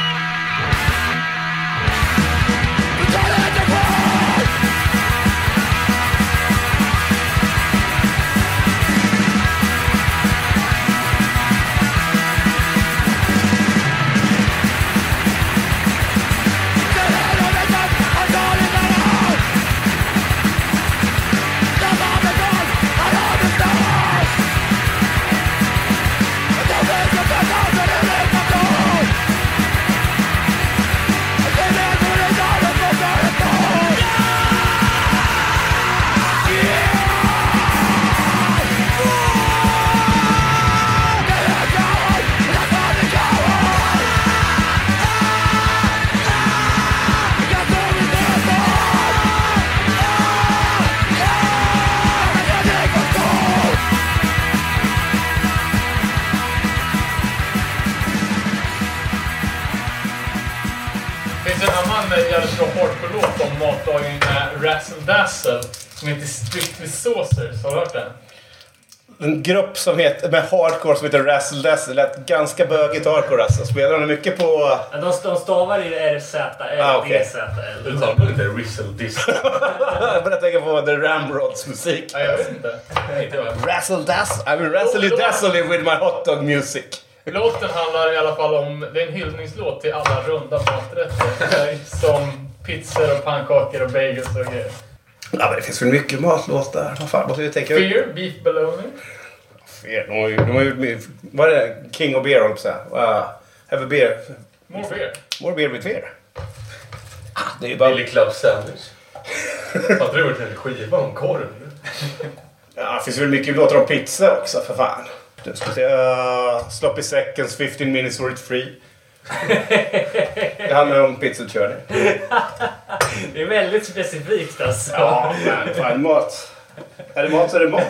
Speaker 13: Grupp som heter, med hardcore som heter Razzle Dazzle. Lät ganska bögigt hardcore alltså. Spelar de mycket på...
Speaker 7: De, de stavar i RZ, eller
Speaker 13: Ah, okej.
Speaker 7: DZL.
Speaker 6: Uttalar man inte Rizzle Disco?
Speaker 13: jag börjar tänka på The Ramrods musik.
Speaker 5: Ja, jag vet inte.
Speaker 13: Razzle Dazzle. I mean razzle dazzle with my hot dog music.
Speaker 5: Låten handlar i alla fall om, det är en hyllningslåt till alla runda maträtter. som pizzor och pannkakor och bagels och grejer.
Speaker 13: Ja, men det finns väl mycket matlåtar. Vad fan, måste vi tänka...
Speaker 5: Fear, beef bologna.
Speaker 13: Fear. De har ju, de har ju, vad är det? King of beer håller jag på. Uh, have a beer.
Speaker 5: More beer.
Speaker 13: More beer with fear. Ah, det är ju bara...
Speaker 6: Billy Club Sandwich. Hade du gjort en skiva om korv?
Speaker 13: Ja, det finns väl mycket låtar om pizza också för fan. Du ska säga uh, Sloppy seconds, 15 minutes worth free. det handlar om pizzakörning.
Speaker 7: Det är väldigt specifikt alltså.
Speaker 13: Ja, men fan mat. Är det mat så är det mat.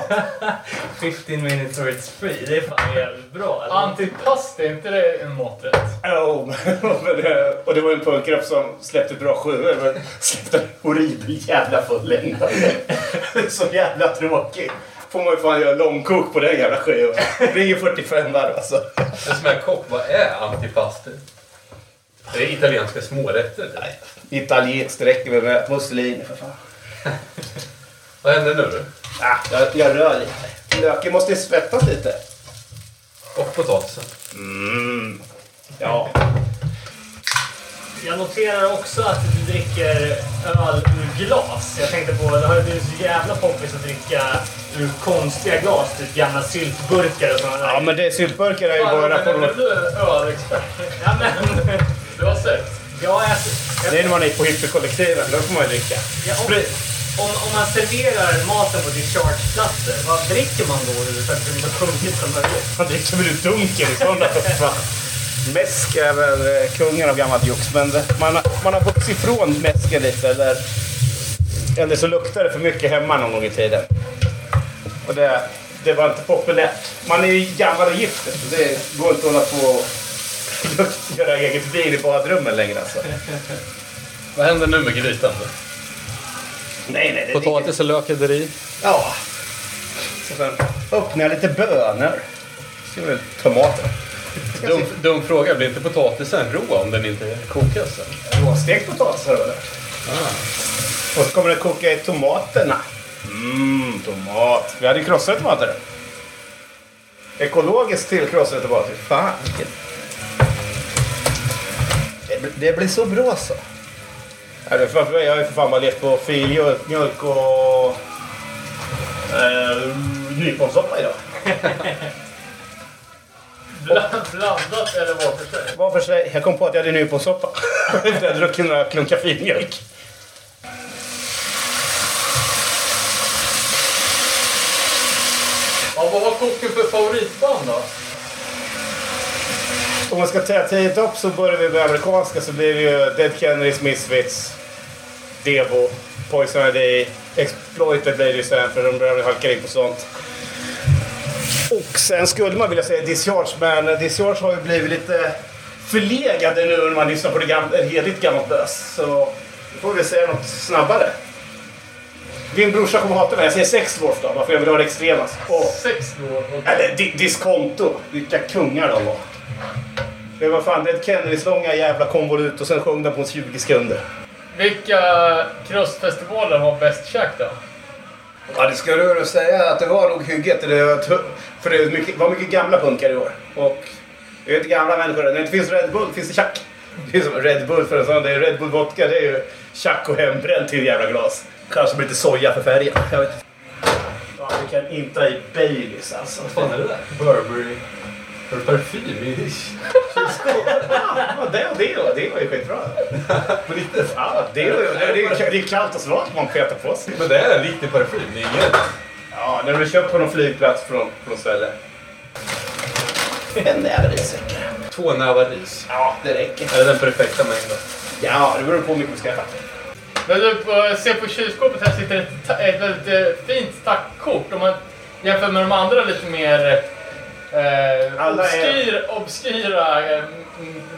Speaker 7: 15 minutes or it's free. Det är fan jävligt bra. Eller?
Speaker 5: Antipasti, är inte det en maträtt?
Speaker 13: Jo, det- och det var en punkgrupp som släppte bra sjuor men släppte en horribel jävla fullängdare. Så jävla tråkig. Får man ju fan göra långkok på den jävla skivan. Det ju 45 varv alltså.
Speaker 6: En som är kock, vad är antipasti? Det är italienska smårätter. Nej.
Speaker 13: Italienskt räcker väl med mussolini för fan.
Speaker 6: Vad händer nu då?
Speaker 13: Ah, jag, jag rör lite. Löken måste ju svettas lite.
Speaker 6: Och potatisen.
Speaker 13: Mm. Ja.
Speaker 7: Jag noterar också att du dricker öl ur glas. Jag tänkte på, det har ju blivit så jävla poppis att dricka ur konstiga glas. Typ gamla syltburkar och sådana där.
Speaker 13: Ja, men det syltburkar är ju
Speaker 5: Fan,
Speaker 13: bara
Speaker 5: men är du en ölexpert?
Speaker 7: Ja, men...
Speaker 5: Du har sett?
Speaker 7: Ja, jag,
Speaker 13: Det är när man är på hippiekollektiven. Då får man ju dricka.
Speaker 7: Ja, om, om, om man serverar maten på dischargeplatser, vad dricker man då ur för att det blir så punkigt som möjligt?
Speaker 13: Man dricker väl ur dunken i sådana fan. Mäsk är väl eh, kungen av gammalt jox, men man, har- man har gått ifrån mäsken lite. Eller, eller så luktar det för mycket hemma någon gång i tiden. Och det, det var inte populärt. Man är ju gammal och gift, så det går inte att hålla på och göra eget vin i badrummen längre alltså.
Speaker 6: Vad händer nu med grytan då?
Speaker 13: Nej, nej. Det
Speaker 6: Potatis och lök är i.
Speaker 13: Ja. Så sen öppnar jag lite bönor. Så väl tomater.
Speaker 6: Dum, dum fråga, blir inte potatisen rå om den inte kokas?
Speaker 13: Råstekt potatis har du väl? Och så kommer det koka i tomaterna. Mm, tomat. Vi hade krossade tomater. Ekologiskt tillkrossade tomater. Fan vilket... Det, blir- det blir så bra så. Ja, det är för, jag har ju för fan bara levt på filmjölk mjölk och eh, nyponsoppa idag.
Speaker 5: Bland, blandat eller var för sig?
Speaker 13: Var för sig. Jag kom på att jag hade nyponsoppa. Efter att jag druckit några klunkar filmjölk.
Speaker 5: Ja, vad har kocken för favoritband då?
Speaker 13: Om man ska ta tidigt upp så börjar vi med amerikanska så blir det ju Dead Kennedys, Misfits, Devo, Poison ID, Exploited blir det ju sen för de börjar halka in på sånt. Och sen skulle man vilja säga Discharge, men Discharge har ju blivit lite förlegade nu när man lyssnar på det gamla, ett heligt gammalt bös. Så då får vi säga något snabbare. Din brorsa kommer hata mig. Jag säger sex dwarf då, varför jag vill ha det extremast. Och,
Speaker 5: Sex då?
Speaker 13: eller di- diskonto. Vilka kungar de var. Det var fan Dead Kennedys långa jävla konvolut och sen sjöng de på 20 sekunder.
Speaker 5: Vilka krustfestivaler har bäst käk då?
Speaker 13: Ja, det ska du säga att det var nog hygget. Det för det var mycket, var mycket gamla punkar i år. Och det är inte gamla människor. När det inte finns Red Bull finns det tjack. Det är som Red Bull för en sån. Det är Red Bull vodka. Det är ju tjack och hembränt till jävla glas. Kanske med lite soja för färgen. Jag vet inte. Ja, du kan inte ha i Baileys alltså.
Speaker 6: Vad fan är det där? Burberry. Har du parfym i?
Speaker 13: Ja, det, det, var- det var ju skitbra.
Speaker 6: På riktigt?
Speaker 13: Ja, det, var ju- det, det, det är kallt och svalt man petar på sig.
Speaker 6: Men det är en riktig parfym, det är inget...
Speaker 13: Ja, har du köpt på någon flygplats från, från ställe. En näve rissäckar.
Speaker 6: Två nävar ris.
Speaker 13: Ja, det räcker.
Speaker 6: Är det den perfekta mängden?
Speaker 13: Ja, det beror på hur mycket vi ska äta.
Speaker 5: Men du, på, se på kylskåpet här sitter ett, ett väldigt eh, fint tackkort. Om man jämför med de andra lite mer eh,
Speaker 13: Alla är-
Speaker 5: obskyr, obskyra eh,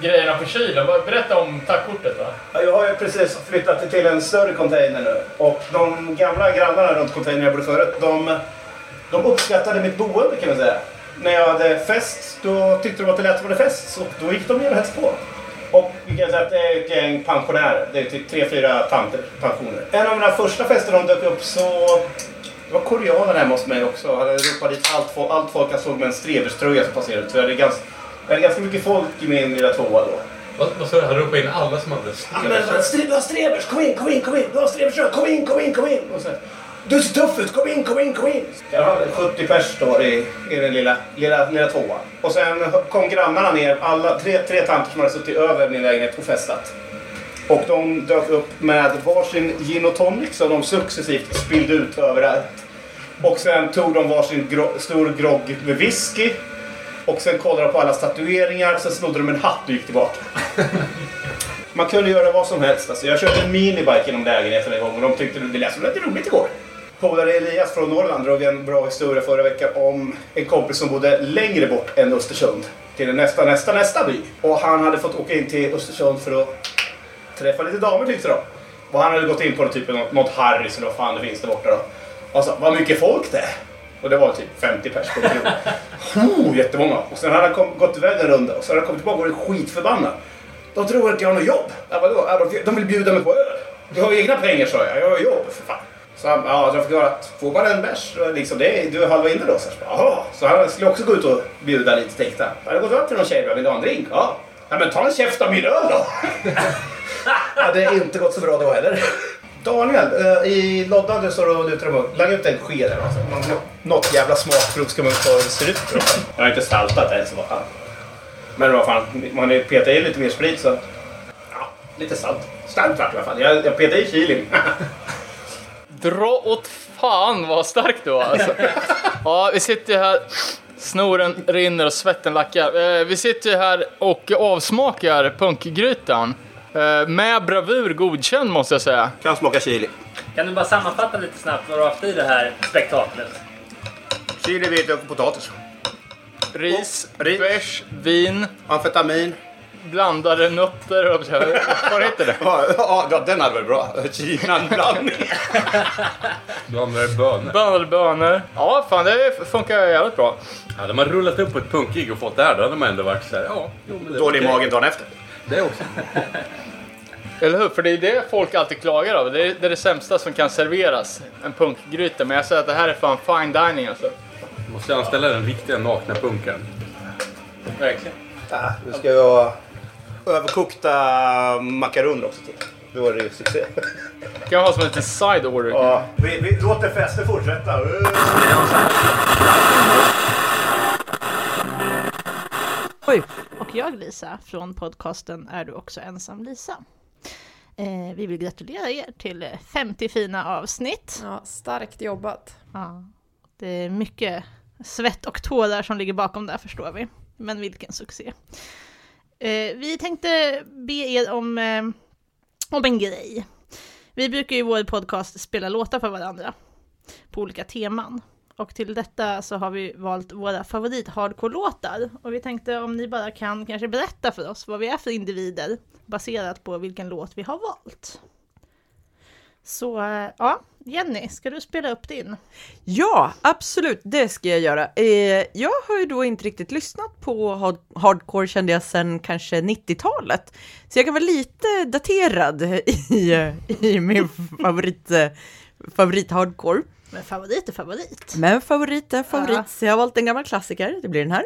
Speaker 5: grejerna på kylen. Berätta om tackkortet då.
Speaker 13: Ja, Jag har ju precis flyttat till en större container nu. Och de gamla grannarna runt containern jag bodde förut, de, de uppskattade mitt boende kan man säga. När jag hade fest, då tyckte de att det lät som en fest. Så då gick de ner och hälsade på. Och vi kan säga att det är ett gäng pensionärer. Det är typ tre, fyra tanter, pensioner. En av mina första fester de dök upp så... Det var koreaner hemma hos mig också. Jag hade ropat dit allt, folk- allt folk jag såg med en streverströja som passerade. Så jag hade ganska, jag hade ganska mycket folk i min lilla tvåa då.
Speaker 6: Vad, vad sa du? Han ropade in alla som hade
Speaker 13: Ja, men, stre- du har strebers, kom in, kom in, kom in. Du har strebers, kom in, kom in, kom in. Och så, du ser tuff ut, kom in, kom in, kom in. Jag hade 70 pers då i, i den lilla, lilla, lilla tvåan. Och sen kom grannarna ner, alla, tre, tre tanter som hade suttit över min lägenhet och festat. Och de dök upp med varsin gin och tonic som de successivt spillde ut överallt. Och sen tog de varsin gro- stor grogg med whisky. Och sen kollade de på alla statueringar, sen snodde de en hatt och gick tillbaka. Man kunde göra vad som helst. Alltså, jag körde en minibike genom lägenheten en gång och de tyckte det lät som lite roligt igår. Polare Elias från Norrland drog en bra historia förra veckan om en kompis som bodde längre bort än Östersund. Till nästa, nästa, nästa by. Och han hade fått åka in till Östersund för att träffa lite damer tyckte de. Och han hade gått in på typ något, något Harrys eller vad fan det finns där borta då. Och sa, vad mycket folk det är. Och det var typ 50 pers på en oh, jättemånga. Och sen hade han kom, gått iväg en runda och så hade han kommit tillbaka och varit skitförbannad. De tror att jag har något jobb. Ja, vadå? Ja, de, de vill bjuda mig på öl. Du har ju egna pengar sa jag. Jag har jobb för fan. Så han, ja, de fick höra att får man en bärs, liksom, det är, du är halva inne då. Så, bara, Jaha, så han skulle också gå ut och bjuda lite tänkte han. Jag hade gått upp till någon tjej och vill du ha en drink? Ja. ja. men ta en käft av min öl då. Det hade inte gått så bra då heller. Daniel, eh, i loddan du står och lutar emot. Lägg ut en sked där. Alltså. Nå- Något jävla smakprov ska man ta hur det ser ut. Jag har inte saltat än så vad fan. Men vad fan, man petar i lite mer sprit så... Ja, lite salt. Starkt vart i alla fall. Jag, jag petar i chilin.
Speaker 5: Dra åt fan vad stark du var alltså. Ja, vi sitter ju här. Snoren rinner och svetten lackar. Eh, vi sitter ju här och avsmakar punkgrytan. Eh, med bravur godkänd måste jag säga.
Speaker 13: Kan smaka chili.
Speaker 7: Kan du bara sammanfatta lite snabbt vad du har haft i det här spektaklet?
Speaker 13: Chili, vitlök och potatis.
Speaker 5: Ris, bärs, vin,
Speaker 13: Amfetamin.
Speaker 5: blandade nötter och vad heter det?
Speaker 13: Ja, ja, den hade varit bra. Kina-blandning.
Speaker 6: Blandade bönor.
Speaker 5: Blandade bönor. Ja, fan det funkar jävligt bra.
Speaker 6: Hade man rullat upp på ett punkgig och fått det här, då hade man ändå varit såhär, ja. Jo, men det är
Speaker 13: Dålig i magen dagen efter.
Speaker 6: Det också.
Speaker 5: Eller hur? För det är det folk alltid klagar över. Det är det, är det sämsta som kan serveras. En punkgryta. Men jag säger att det här är fan fine dining alltså.
Speaker 6: Måste anställa den riktiga nakna punkaren.
Speaker 5: Verkligen.
Speaker 13: Ja, nu ska jag ha överkokta makaroner också till. Då är det ju succé.
Speaker 5: Kan vara som en liten side order.
Speaker 13: Ja, vi, vi låter festen fortsätta.
Speaker 14: Oj. Och jag Lisa från podcasten Är du också ensam Lisa? Eh, vi vill gratulera er till 50 fina avsnitt.
Speaker 15: Ja, starkt jobbat.
Speaker 14: Ja, det är mycket svett och tårar som ligger bakom där förstår vi. Men vilken succé. Eh, vi tänkte be er om, eh, om en grej. Vi brukar ju i vår podcast spela låtar för varandra på olika teman. Och till detta så har vi valt våra favorit hardcore-låtar. Och vi tänkte om ni bara kan kanske berätta för oss vad vi är för individer baserat på vilken låt vi har valt. Så eh, ja, Jenny, ska du spela upp din?
Speaker 15: Ja, absolut, det ska jag göra. Eh, jag har ju då inte riktigt lyssnat på hard- hardcore kände jag sedan kanske 90-talet. Så jag kan vara lite daterad i, i min favorit, eh, favorit hardcore.
Speaker 14: Men favorit är favorit.
Speaker 15: Men favorit är favorit,
Speaker 14: Ja.
Speaker 15: så jag har valt en gammal klassiker. Det blir den här.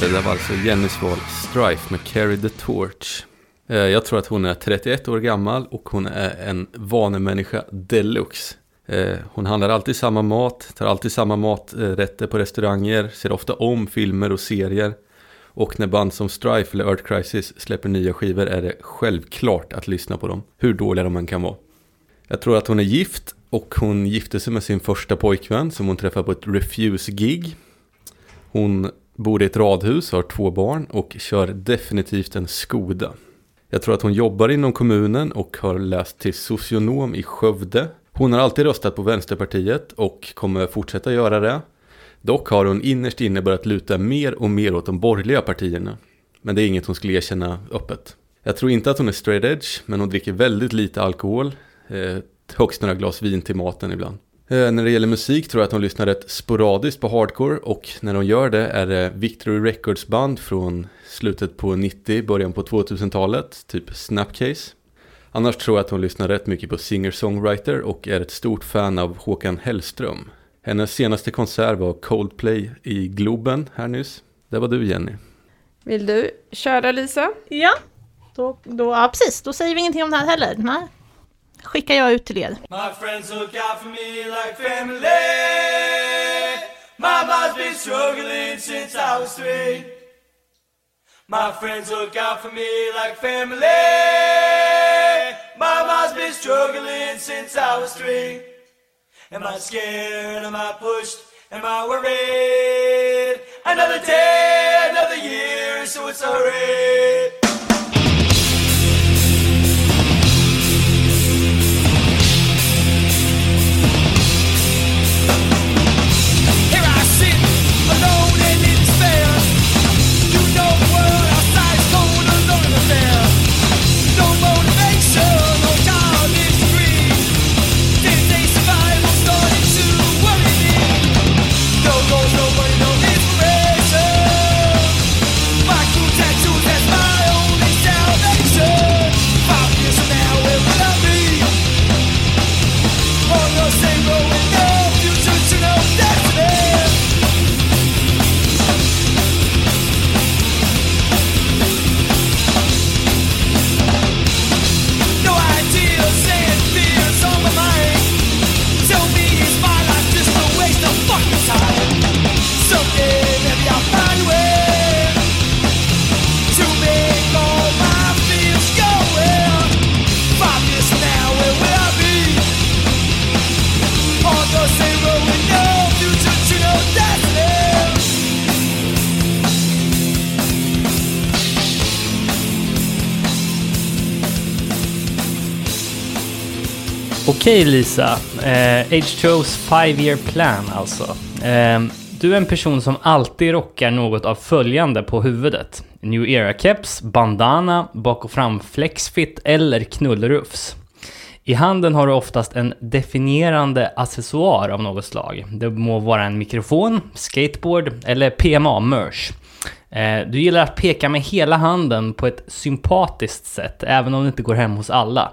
Speaker 6: Det där var alltså Jennys val Strife med Carry the Torch. Eh, jag tror att hon är 31 år gammal och hon är en vanemänniska deluxe. Eh, hon handlar alltid samma mat, tar alltid samma maträtter på restauranger, ser ofta om filmer och serier. Och när band som Strife eller Earth Crisis släpper nya skivor är det självklart att lyssna på dem, hur dåliga de än kan vara. Jag tror att hon är gift och hon gifte sig med sin första pojkvän som hon träffade på ett Refuse-gig. Hon bor i ett radhus, har två barn och kör definitivt en Skoda. Jag tror att hon jobbar inom kommunen och har läst till socionom i Skövde. Hon har alltid röstat på Vänsterpartiet och kommer fortsätta göra det. Dock har hon innerst inne börjat luta mer och mer åt de borgerliga partierna. Men det är inget hon skulle erkänna öppet. Jag tror inte att hon är straight edge, men hon dricker väldigt lite alkohol. Eh, högst några glas vin till maten ibland. Eh, när det gäller musik tror jag att hon lyssnar rätt sporadiskt på hardcore och när hon gör det är det Victory Records band från slutet på 90, början på 2000-talet, typ Snapcase. Annars tror jag att hon lyssnar rätt mycket på singer-songwriter och är ett stort fan av Håkan Hellström. Hennes senaste konsert var Coldplay i Globen här nyss. Där var du Jenny.
Speaker 16: Vill du köra Lisa?
Speaker 14: Ja, då, då, ja precis. Då säger vi ingenting om det här heller. Nej. Skickar jag ut till er.
Speaker 17: My friends look out for me like family. My mind's been struggling since I was three. My friends look out for me like family. My mind's been struggling since I was three. Am I scared? Am I pushed? Am I worried? Another day, another year, so it's alright.
Speaker 7: Okej Lisa, eh, H2O's five year plan alltså. Eh, du är en person som alltid rockar något av följande på huvudet. New Era-keps, bandana, bak och fram flexfit eller knullrufs. I handen har du oftast en definierande accessoar av något slag. Det må vara en mikrofon, skateboard eller PMA-merch. Eh, du gillar att peka med hela handen på ett sympatiskt sätt, även om det inte går hem hos alla.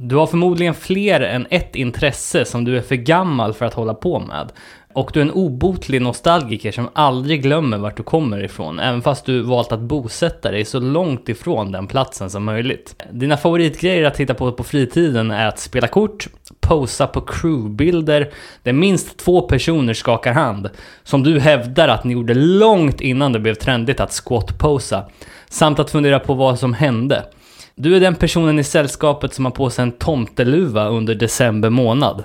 Speaker 7: Du har förmodligen fler än ett intresse som du är för gammal för att hålla på med. Och du är en obotlig nostalgiker som aldrig glömmer vart du kommer ifrån, även fast du valt att bosätta dig så långt ifrån den platsen som möjligt. Dina favoritgrejer att titta på på fritiden är att spela kort, posa på crewbilder där minst två personer skakar hand, som du hävdar att ni gjorde långt innan det blev trendigt att squat-posa, samt att fundera på vad som hände. Du är den personen i sällskapet som har på sig en tomteluva under december månad.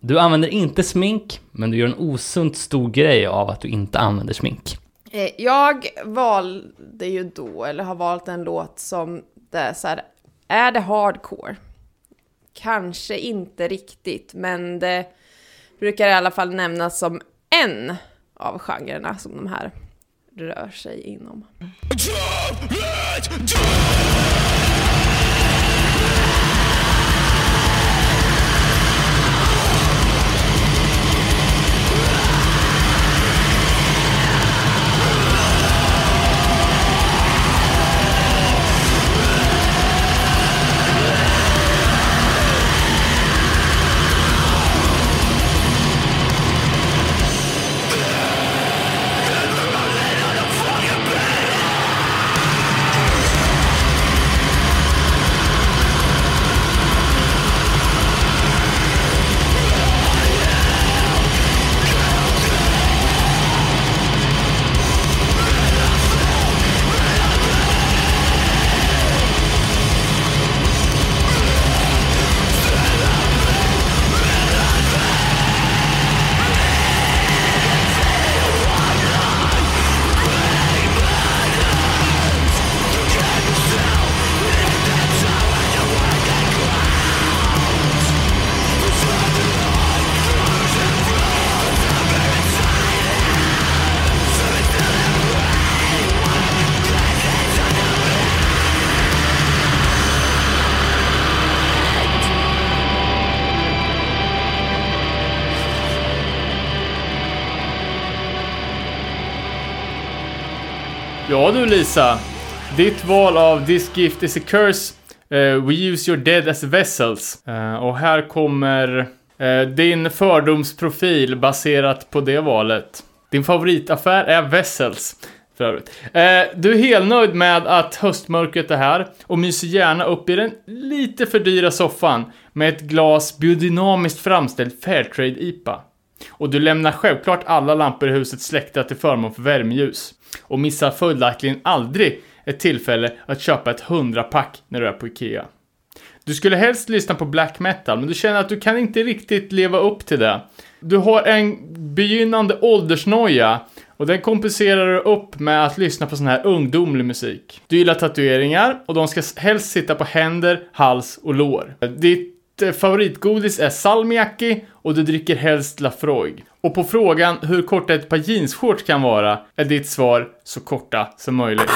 Speaker 7: Du använder inte smink, men du gör en osunt stor grej av att du inte använder smink.
Speaker 16: Eh, Jag valde ju då, eller har valt en låt som det är så här, är det hardcore? Kanske inte riktigt, men det brukar i alla fall nämnas som en av genrerna som de här rör sig inom.
Speaker 5: Du Lisa. Ditt val av This gift is a curse. uh, we use your dead as vessels. Uh, och här kommer uh, din fördomsprofil baserat på det valet. Din favoritaffär är Vessels. För övrigt. Eh, du är helnöjd med att höstmörkret är här och myser gärna upp i den lite för dyra soffan med ett glas biodynamiskt framställd Fairtrade-IPA. Och du lämnar självklart alla lampor i huset släckta till förmån för värmeljus. Och missar följaktligen aldrig ett tillfälle att köpa ett 100-pack när du är på IKEA. Du skulle helst lyssna på black metal, men du känner att du kan inte riktigt leva upp till det. Du har en begynnande åldersnoja och den kompenserar du upp med att lyssna på sån här ungdomlig musik. Du gillar tatueringar och de ska helst sitta på händer, hals och lår. Ditt Eh, favoritgodis är salmiakki och du dricker helst Lafroig. Och på frågan hur korta ett par jeansshorts kan vara är ditt svar så korta som möjligt.